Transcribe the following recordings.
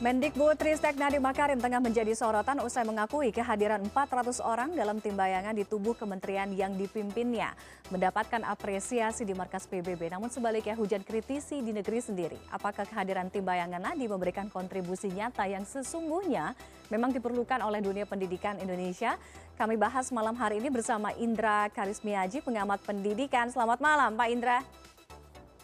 Mendikbudristek Nadiem Makarim tengah menjadi sorotan usai mengakui kehadiran 400 orang dalam tim bayangan di tubuh kementerian yang dipimpinnya mendapatkan apresiasi di markas PBB. Namun sebaliknya hujan kritisi di negeri sendiri. Apakah kehadiran tim bayangan Nadiem memberikan kontribusi nyata yang sesungguhnya memang diperlukan oleh dunia pendidikan Indonesia? Kami bahas malam hari ini bersama Indra Karismiaji, pengamat pendidikan. Selamat malam Pak Indra.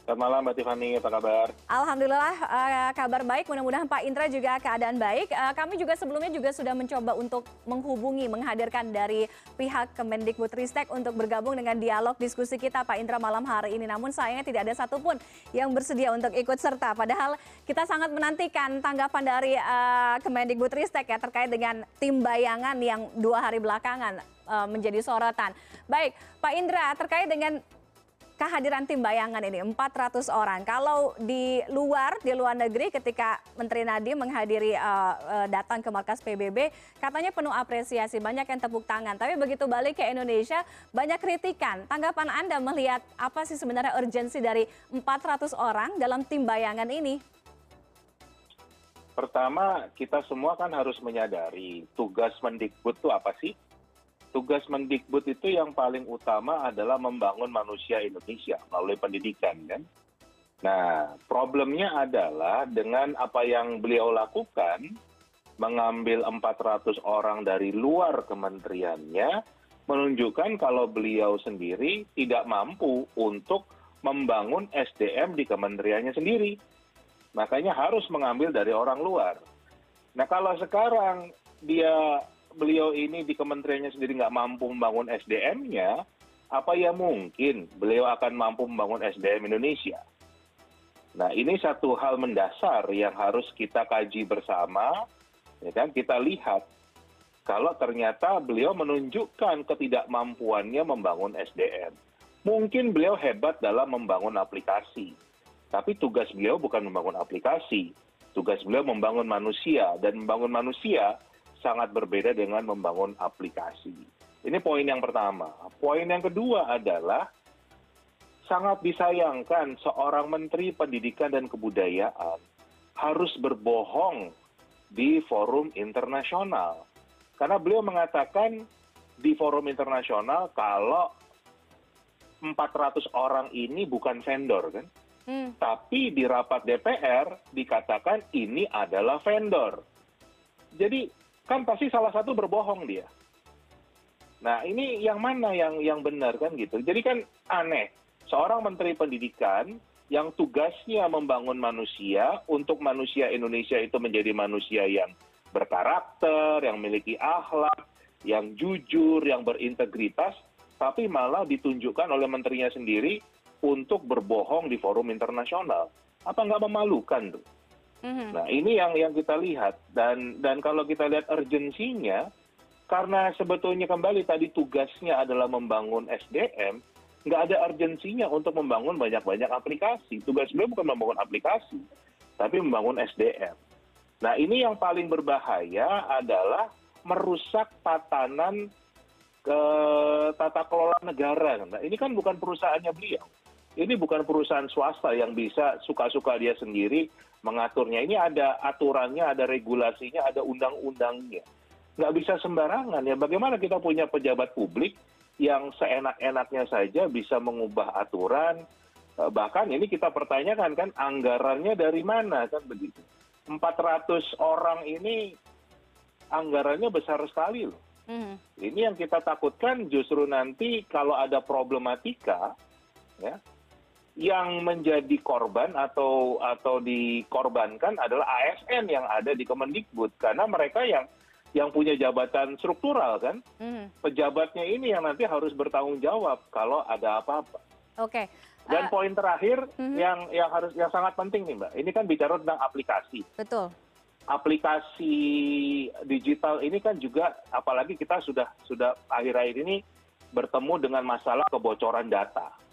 Selamat malam Mbak Tiffany, apa kabar? Alhamdulillah uh, kabar baik, mudah-mudahan Pak Indra juga keadaan baik. Uh, kami juga sebelumnya juga sudah mencoba untuk menghubungi, menghadirkan dari pihak Kemendikbudristek untuk bergabung dengan dialog diskusi kita Pak Indra malam hari ini. Namun sayangnya tidak ada satupun yang bersedia untuk ikut serta. Padahal kita sangat menantikan tanggapan dari uh, Kemendikbudristek ya terkait dengan tim bayangan yang dua hari belakangan menjadi sorotan. Baik, Pak Indra terkait dengan kehadiran tim bayangan ini 400 orang. Kalau di luar di luar negeri ketika Menteri Nadiem menghadiri uh, uh, datang ke markas PBB katanya penuh apresiasi, banyak yang tepuk tangan. Tapi begitu balik ke Indonesia banyak kritikan. Tanggapan Anda melihat apa sih sebenarnya urgensi dari 400 orang dalam tim bayangan ini? Pertama, kita semua kan harus menyadari tugas Mendikbud itu apa sih? Tugas mendikbud itu yang paling utama adalah membangun manusia Indonesia melalui pendidikan kan. Nah, problemnya adalah dengan apa yang beliau lakukan, mengambil 400 orang dari luar kementeriannya, menunjukkan kalau beliau sendiri tidak mampu untuk membangun SDM di kementeriannya sendiri. Makanya harus mengambil dari orang luar. Nah, kalau sekarang dia beliau ini di kementeriannya sendiri nggak mampu membangun SDM-nya, apa ya mungkin beliau akan mampu membangun SDM Indonesia? Nah, ini satu hal mendasar yang harus kita kaji bersama, ya kan? Kita lihat kalau ternyata beliau menunjukkan ketidakmampuannya membangun SDM. Mungkin beliau hebat dalam membangun aplikasi, tapi tugas beliau bukan membangun aplikasi. Tugas beliau membangun manusia, dan membangun manusia sangat berbeda dengan membangun aplikasi. Ini poin yang pertama. Poin yang kedua adalah sangat disayangkan seorang menteri pendidikan dan kebudayaan harus berbohong di forum internasional. Karena beliau mengatakan di forum internasional kalau 400 orang ini bukan vendor kan. Hmm. Tapi di rapat DPR dikatakan ini adalah vendor. Jadi kan pasti salah satu berbohong dia. Nah ini yang mana yang yang benar kan gitu. Jadi kan aneh seorang menteri pendidikan yang tugasnya membangun manusia untuk manusia Indonesia itu menjadi manusia yang berkarakter, yang memiliki akhlak, yang jujur, yang berintegritas, tapi malah ditunjukkan oleh menterinya sendiri untuk berbohong di forum internasional. Apa nggak memalukan tuh? Mhm. nah ini yang yang kita lihat. Dan dan kalau kita lihat urgensinya karena sebetulnya kembali tadi tugasnya adalah membangun sdm nggak ada urgensinya untuk membangun banyak banyak aplikasi. Tugas beliau bukan membangun aplikasi tapi membangun sdm nah ini yang paling berbahaya adalah merusak tatanan ke tata kelola negara. Nah ini kan bukan perusahaannya beliau. Ini bukan perusahaan swasta yang bisa suka suka dia sendiri mengaturnya. Ini ada aturannya ada regulasinya ada undang undangnya nggak bisa sembarangan ya. Bagaimana kita punya pejabat publik yang seenak enaknya saja bisa mengubah aturan? Eh, bahkan ini kita pertanyakan kan anggarannya dari mana? Kan begitu. 400 orang ini anggarannya besar sekali loh. Mm. ini yang kita takutkan justru nanti kalau ada problematika ya yang menjadi korban atau atau dikorbankan adalah asn yang ada di kemendikbud karena mereka yang yang punya jabatan struktural kan mm. pejabatnya ini yang nanti harus bertanggung jawab kalau ada apa-apa. Oke. Okay. Dan uh, poin terakhir -hmm. yang yang harus yang sangat penting nih mbak, ini kan bicara tentang aplikasi. Betul. Aplikasi digital ini kan juga, apalagi kita sudah sudah akhir-akhir ini bertemu dengan masalah kebocoran data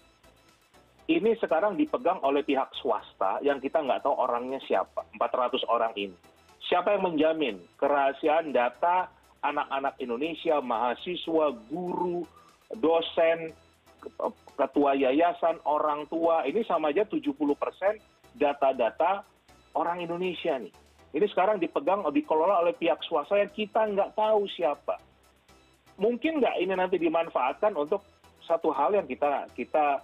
ini sekarang dipegang oleh pihak swasta yang kita nggak tahu orangnya siapa, 400 orang ini. Siapa yang menjamin kerahasiaan data anak-anak Indonesia, mahasiswa, guru, dosen, ketua yayasan, orang tua, ini sama aja 70% data-data orang Indonesia nih. ini sekarang dipegang dikelola oleh pihak swasta yang kita nggak tahu siapa mungkin nggak ini nanti dimanfaatkan untuk satu hal yang kita kita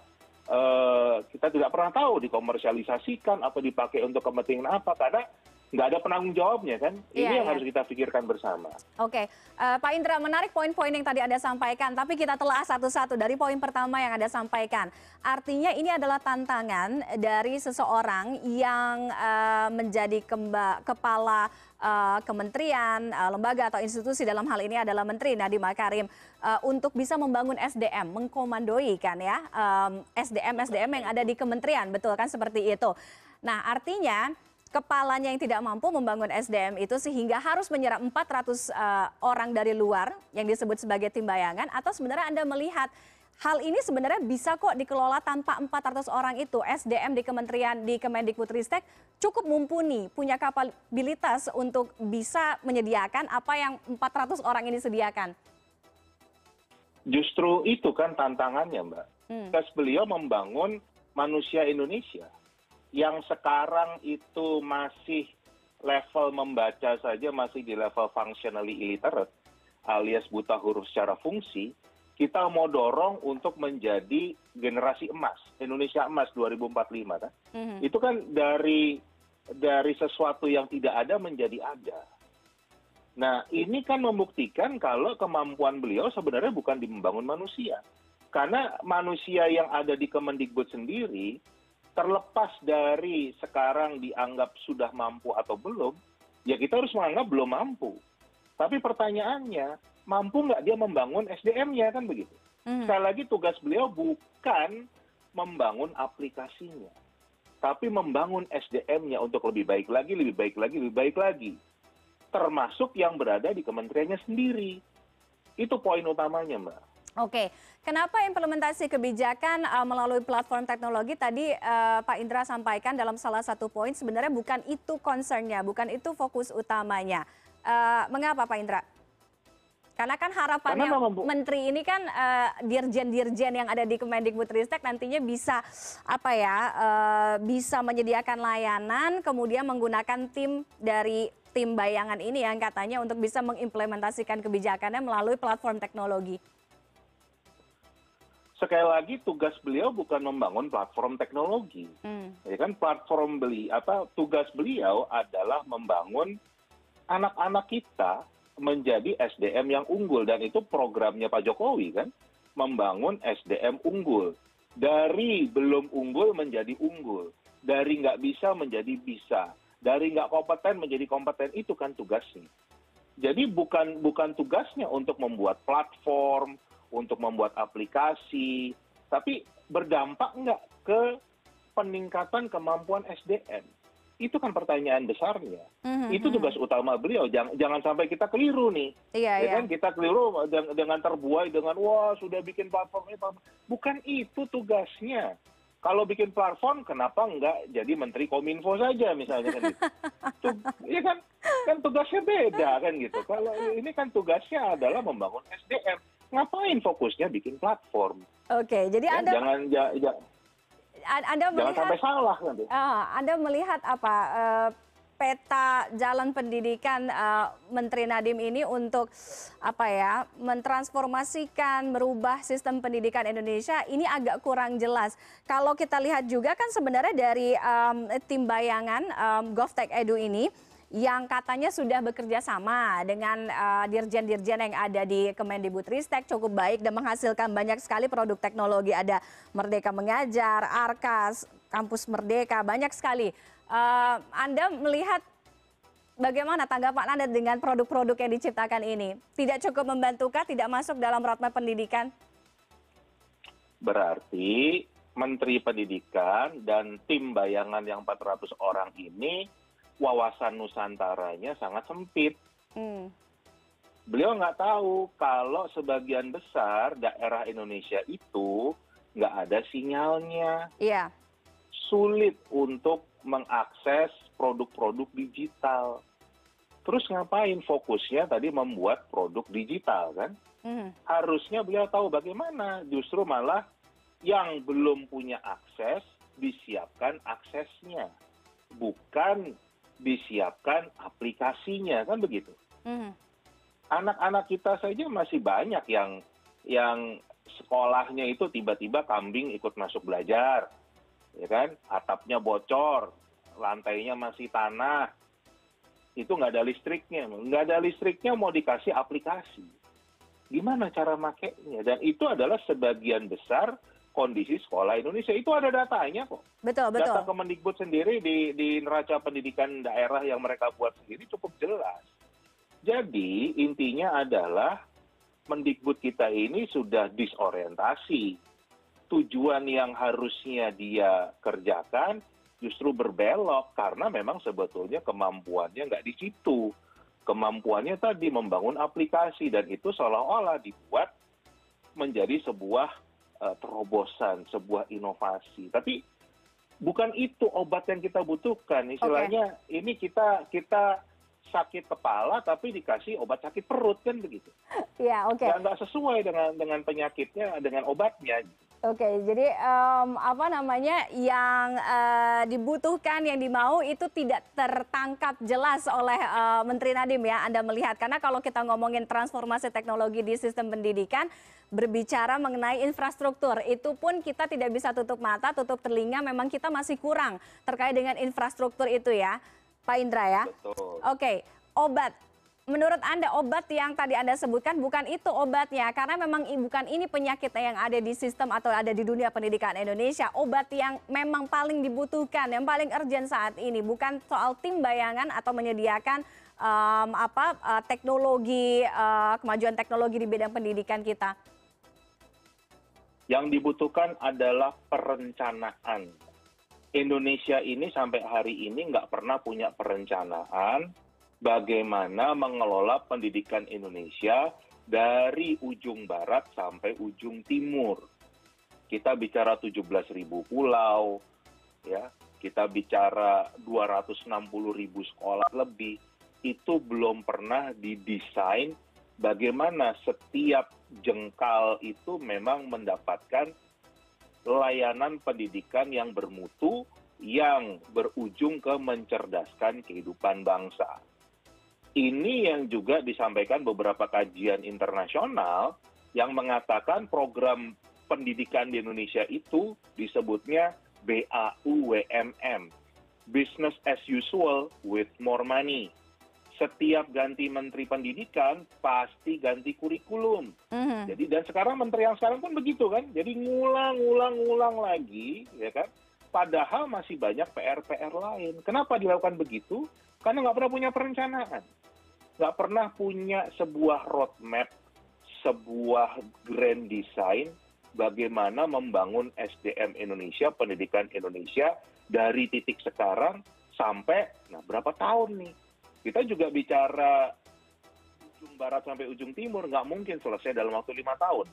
kita tidak pernah tahu dikomersialisasikan atau dipakai untuk kepentingan apa karena nggak ada penanggung jawabnya kan ini Iya, yang iya. harus kita pikirkan bersama Oke, Eh, Pak Indra menarik poin-poin yang tadi Anda sampaikan, tapi kita telah satu-satu dari poin pertama yang Anda sampaikan. Artinya ini adalah tantangan dari seseorang yang eh, menjadi kepala eh, kementerian, lembaga atau institusi dalam hal ini adalah Menteri Nadiem Makarim untuk bisa membangun SDM, mengkomandoi kan ya SDM SDM yang ada di kementerian, betul kan seperti itu. Nah, artinya kepalanya yang tidak mampu membangun SDM itu sehingga harus menyerap 400 eh, orang dari luar yang disebut sebagai tim bayangan atau sebenarnya Anda melihat hal ini sebenarnya bisa kok dikelola tanpa 400 orang itu SDM di Kementerian di Kemendikbudristek cukup mumpuni punya kapabilitas untuk bisa menyediakan apa yang 400 orang ini sediakan. justru itu kan tantangannya mbak Hmm. tugas beliau membangun manusia Indonesia yang sekarang itu masih level membaca saja masih di level functionally illiterate alias buta huruf secara fungsi kita mau dorong untuk menjadi generasi emas Indonesia emas 2045 kan? Mhm. itu kan dari dari sesuatu yang tidak ada menjadi ada. Nah ini kan membuktikan kalau kemampuan beliau sebenarnya bukan di membangun manusia. Karena manusia yang ada di Kemendikbud sendiri terlepas dari sekarang dianggap sudah mampu atau belum, ya kita harus menganggap belum mampu. Tapi pertanyaannya, mampu nggak dia membangun SDM-nya kan begitu? Mhm. Sekali lagi tugas beliau bukan membangun aplikasinya, tapi membangun SDM-nya untuk lebih baik lagi, lebih baik lagi, lebih baik lagi. Termasuk yang berada di kementeriannya sendiri. Itu poin utamanya, Mbak. Oke, kenapa implementasi kebijakan uh, melalui platform teknologi tadi uh, Pak Indra sampaikan dalam salah satu poin sebenarnya bukan itu concernnya, bukan itu fokus utamanya. Uh, mengapa Pak Indra? Karena kan harapannya Karena memang menteri ini kan uh, dirjen-dirjen yang ada di Kemendikbudristek nantinya bisa apa ya, uh, bisa menyediakan layanan, kemudian menggunakan tim dari tim bayangan ini yang katanya untuk bisa mengimplementasikan kebijakannya melalui platform teknologi. Sekali lagi tugas beliau bukan membangun platform teknologi. Hmm. ya kan platform beli apa tugas beliau adalah membangun anak-anak kita menjadi SDM yang unggul. Dan itu programnya Pak Jokowi kan? Membangun SDM unggul. Dari belum unggul menjadi unggul. Dari nggak bisa menjadi bisa. Dari nggak kompeten menjadi kompeten. Itu kan tugasnya. Jadi bukan bukan tugasnya untuk membuat platform untuk membuat aplikasi tapi berdampak nggak ke peningkatan kemampuan SDM itu kan pertanyaan besarnya. Mhm, itu mhm. tugas utama beliau. Jangan jangan sampai kita keliru nih. Iya, ya iya. kan? Kita keliru dengan, terbuai dengan wah sudah bikin platform ini platform." bukan itu tugasnya. Kalau bikin platform kenapa enggak jadi menteri kominfo saja misalnya kan gitu? Tug, ya kan? Kan tugasnya beda kan gitu. Kalau ini kan tugasnya adalah membangun SDM ngapain fokusnya bikin platform Oke, jadi Ya, Anda jangan Anda jangan melihat sampai salah nanti Ah, Anda melihat apa eh, peta jalan pendidikan eh, Menteri Nadiem ini untuk apa ya mentransformasikan merubah sistem pendidikan Indonesia ini agak kurang jelas. Kalau kita lihat juga kan sebenarnya dari em, tim bayangan em, GovTech Edu ini yang katanya sudah bekerja sama dengan eh, dirjen-dirjen yang ada di Kemendikbudristek cukup baik dan menghasilkan banyak sekali produk teknologi ada Merdeka Mengajar, Arkas, Kampus Merdeka banyak sekali. Eh, anda melihat bagaimana tanggapan Anda dengan produk-produk yang diciptakan ini? Tidak cukup membantukah tidak masuk dalam roadmap pendidikan? berarti menteri pendidikan dan tim bayangan yang 400 orang ini wawasan nusantaranya sangat sempit Hmm. beliau nggak tahu kalau sebagian besar daerah Indonesia itu nggak ada sinyalnya, Iya. sulit untuk mengakses produk-produk digital. Terus ngapain fokusnya tadi membuat produk digital kan? Mhm. Harusnya beliau tahu bagaimana, justru malah yang belum punya akses disiapkan aksesnya, bukan disiapkan aplikasinya kan begitu. Mhm. Anak-anak kita saja masih banyak yang yang sekolahnya itu tiba-tiba kambing ikut masuk belajar, ya kan? Atapnya bocor, lantainya masih tanah, itu nggak ada listriknya, nggak ada listriknya mau dikasih aplikasi. Gimana cara makainya? Dan itu adalah sebagian besar kondisi sekolah Indonesia. Itu ada datanya kok. Betul, betul. Data Kemendikbud sendiri di, di neraca pendidikan daerah yang mereka buat sendiri cukup jelas. Jadi intinya adalah Mendikbud kita ini sudah disorientasi. Tujuan yang harusnya dia kerjakan justru berbelok karena memang sebetulnya kemampuannya nggak di situ. Kemampuannya tadi membangun aplikasi dan itu seolah-olah dibuat menjadi sebuah terobosan, sebuah inovasi. Tapi bukan itu obat yang kita butuhkan. Istilahnya okay. ini kita kita sakit kepala tapi dikasih obat sakit perut kan begitu. Iya, oke. Okay. Nggak sesuai dengan dengan penyakitnya, dengan obatnya. Oke, jadi um, apa namanya yang uh, dibutuhkan, yang dimau itu tidak tertangkap jelas oleh uh, Menteri Nadiem ya. Anda melihat karena kalau kita ngomongin transformasi teknologi di sistem pendidikan, berbicara mengenai infrastruktur, itu pun kita tidak bisa tutup mata, tutup telinga. Memang kita masih kurang terkait dengan infrastruktur itu ya, Pak Indra ya. Betul. Oke, obat menurut anda obat yang tadi anda sebutkan bukan itu obatnya. Karena memang bukan ini penyakit yang ada di sistem atau ada di dunia pendidikan Indonesia. Obat yang memang paling dibutuhkan yang paling urgent saat ini. Bukan soal tim bayangan atau menyediakan um, apa uh, teknologi uh, kemajuan teknologi di bidang pendidikan kita. Yang dibutuhkan adalah perencanaan. Indonesia ini sampai hari ini nggak pernah punya perencanaan bagaimana mengelola pendidikan Indonesia dari ujung barat sampai ujung timur. Kita bicara 17.000 pulau, ya, kita bicara 260.000 sekolah lebih, itu belum pernah didesain bagaimana setiap jengkal itu memang mendapatkan layanan pendidikan yang bermutu yang berujung ke mencerdaskan kehidupan bangsa ini yang juga disampaikan beberapa kajian internasional yang mengatakan program pendidikan di Indonesia itu disebutnya BAUWMM, Business as Usual with More Money. Setiap ganti menteri pendidikan pasti ganti kurikulum. Mm-hmm. Jadi dan sekarang menteri yang sekarang pun begitu kan. Jadi ngulang-ngulang-ngulang lagi, ya kan. Padahal masih banyak PR-PR lain. Kenapa dilakukan begitu? Karena nggak pernah punya perencanaan nggak pernah punya sebuah roadmap, sebuah grand design bagaimana membangun SDM Indonesia, pendidikan Indonesia dari titik sekarang sampai nah berapa tahun nih. Kita juga bicara ujung barat sampai ujung timur nggak mungkin selesai dalam waktu lima tahun.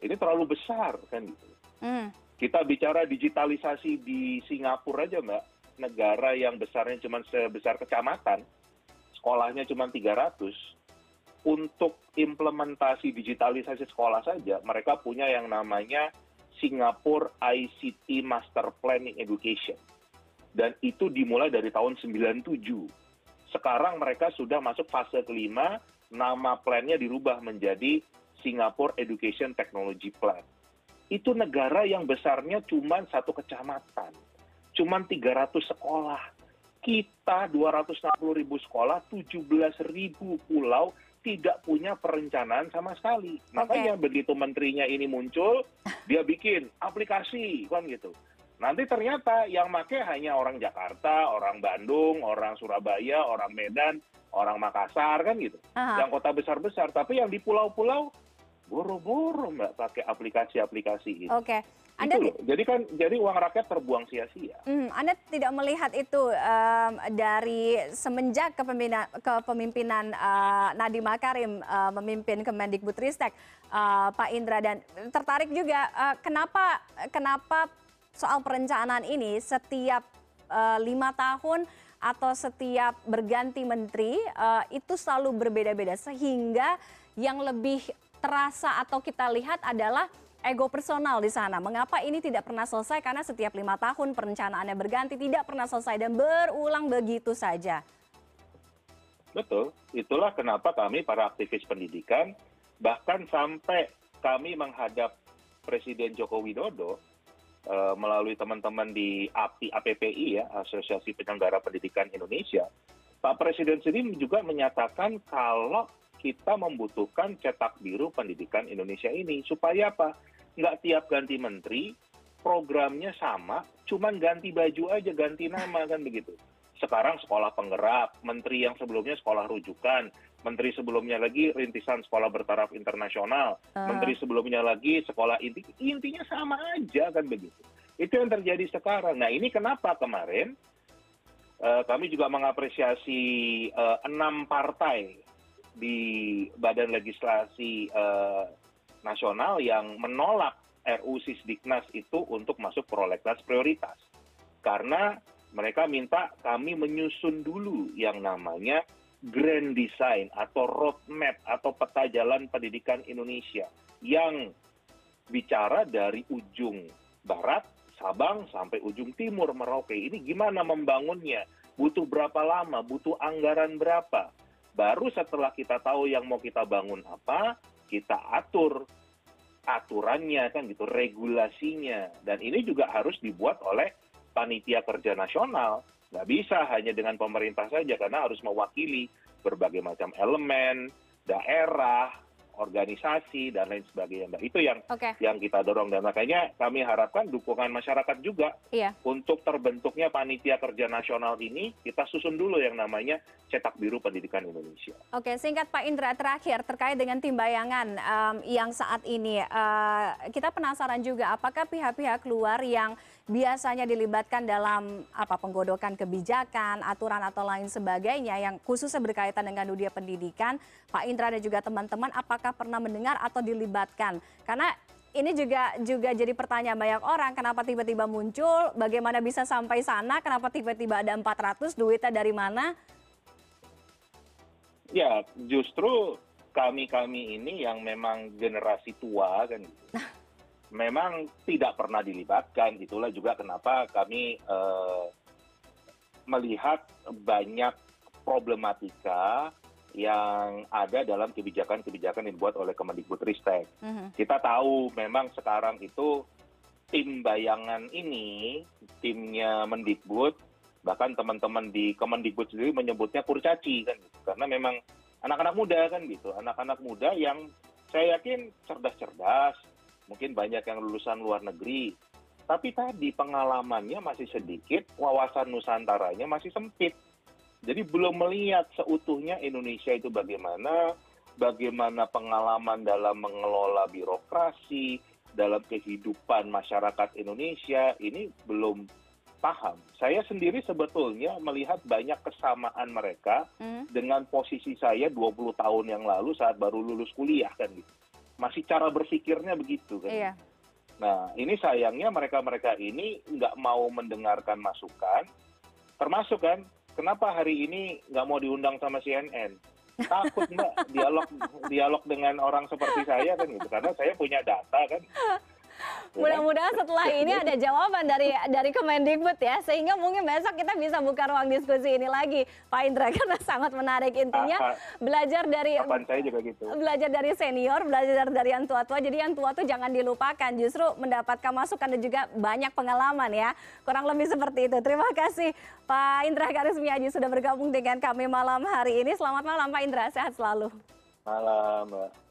Ini terlalu besar kan gitu. Mm. Kita bicara digitalisasi di Singapura aja mbak, negara yang besarnya cuma sebesar kecamatan, sekolahnya cuma 300, untuk implementasi digitalisasi sekolah saja, mereka punya yang namanya Singapore ICT Master Planning Education. Dan itu dimulai dari tahun 97. Sekarang mereka sudah masuk fase kelima, nama plannya dirubah menjadi Singapore Education Technology Plan. Itu negara yang besarnya cuma satu kecamatan, cuma 300 sekolah kita 260 ribu sekolah, 17 ribu pulau tidak punya perencanaan sama sekali. Makanya begitu menterinya ini muncul, dia bikin aplikasi kan gitu. Nanti ternyata yang make hanya orang Jakarta, orang Bandung, orang Surabaya, orang Medan, orang Makassar kan gitu. Aha. Yang kota besar-besar, tapi yang di pulau-pulau boro-boro mbak pakai aplikasi-aplikasi ini. Oke. Okay. Anda Jadi kan jadi uang rakyat terbuang sia-sia. Hmm, Anda tidak melihat itu um, dari semenjak kepemimpinan, kepemimpinan uh, Nadiem Makarim uh, memimpin Kemendikbudristek, uh, Pak Indra dan tertarik juga uh, kenapa kenapa soal perencanaan ini setiap uh, lima tahun atau setiap berganti menteri uh, itu selalu berbeda-beda sehingga yang lebih terasa atau kita lihat adalah ego personal di sana. Mengapa ini tidak pernah selesai? Karena setiap lima tahun perencanaannya berganti, tidak pernah selesai dan berulang begitu saja. Betul, itulah kenapa kami para aktivis pendidikan bahkan sampai kami menghadap Presiden Joko Widodo uh, melalui teman-teman di API, APPI ya, Asosiasi Penyelenggara Pendidikan Indonesia, Pak Presiden sendiri juga menyatakan kalau kita membutuhkan cetak biru pendidikan Indonesia ini supaya apa? Nggak tiap ganti menteri programnya sama, cuman ganti baju aja, ganti nama kan begitu sekarang sekolah penggerak, menteri yang sebelumnya sekolah rujukan, menteri sebelumnya lagi rintisan sekolah bertaraf internasional, uh. menteri sebelumnya lagi sekolah inti, intinya sama aja kan begitu. Itu yang terjadi sekarang. Nah ini kenapa kemarin uh, kami juga mengapresiasi uh, enam partai di Badan Legislasi uh, Nasional yang menolak RU Sisdiknas itu untuk masuk prolegnas prioritas. Karena mereka minta kami menyusun dulu yang namanya grand design atau roadmap atau peta jalan pendidikan Indonesia yang bicara dari ujung barat Sabang sampai ujung timur Merauke. Ini gimana membangunnya? Butuh berapa lama? Butuh anggaran berapa? Baru setelah kita tahu yang mau kita bangun apa, kita atur aturannya kan gitu, regulasinya. Dan ini juga harus dibuat oleh panitia kerja nasional nggak bisa hanya dengan pemerintah saja karena harus mewakili berbagai macam elemen daerah organisasi dan lain sebagainya mbak itu yang okay. yang kita dorong dan makanya kami harapkan dukungan masyarakat juga iya. untuk terbentuknya panitia kerja nasional ini kita susun dulu yang namanya cetak biru pendidikan Indonesia. Oke singkat Pak Indra terakhir terkait dengan tim bayangan um, yang saat ini uh, kita penasaran juga apakah pihak-pihak luar yang biasanya dilibatkan dalam apa penggodokan kebijakan, aturan atau lain sebagainya yang khususnya berkaitan dengan dunia pendidikan, Pak Indra dan juga teman-teman apakah pernah mendengar atau dilibatkan? Karena ini juga juga jadi pertanyaan banyak orang kenapa tiba-tiba muncul, bagaimana bisa sampai sana, kenapa tiba-tiba ada 400, duitnya dari mana? Ya, justru kami-kami ini yang memang generasi tua kan gitu. memang tidak pernah dilibatkan itulah juga kenapa kami uh, melihat banyak problematika yang ada dalam kebijakan-kebijakan yang dibuat oleh Kemendikbudristek. Mm -hmm. Kita tahu memang sekarang itu tim bayangan ini, timnya Mendikbud, bahkan teman-teman di Kemendikbud sendiri menyebutnya kurcaci kan gitu. Karena memang anak-anak muda kan gitu, anak-anak muda yang saya yakin cerdas-cerdas, mungkin banyak yang lulusan luar negeri tapi tadi pengalamannya masih sedikit wawasan nusantaranya masih sempit jadi belum melihat seutuhnya Indonesia itu bagaimana bagaimana pengalaman dalam mengelola birokrasi dalam kehidupan masyarakat Indonesia ini belum paham. Saya sendiri sebetulnya melihat banyak kesamaan mereka hmm. dengan posisi saya 20 tahun yang lalu saat baru lulus kuliah kan gitu masih cara berpikirnya begitu kan. Iya. Nah ini sayangnya mereka-mereka ini nggak mau mendengarkan masukan, termasuk kan kenapa hari ini nggak mau diundang sama CNN? Takut mbak dialog dialog dengan orang seperti saya kan gitu karena saya punya data kan Mudah-mudahan setelah ini ada jawaban dari dari Kemendikbud ya, sehingga mungkin besok kita bisa buka ruang diskusi ini lagi, Pak Indra, karena sangat menarik intinya belajar dari saya juga gitu. belajar dari senior, belajar dari yang tua-tua. Jadi yang tua tuh jangan dilupakan, justru mendapatkan masukan dan juga banyak pengalaman ya. Kurang lebih seperti itu. Terima kasih Pak Indra Karismiaji sudah bergabung dengan kami malam hari ini. Selamat malam Pak Indra, sehat selalu. Malam, Mbak.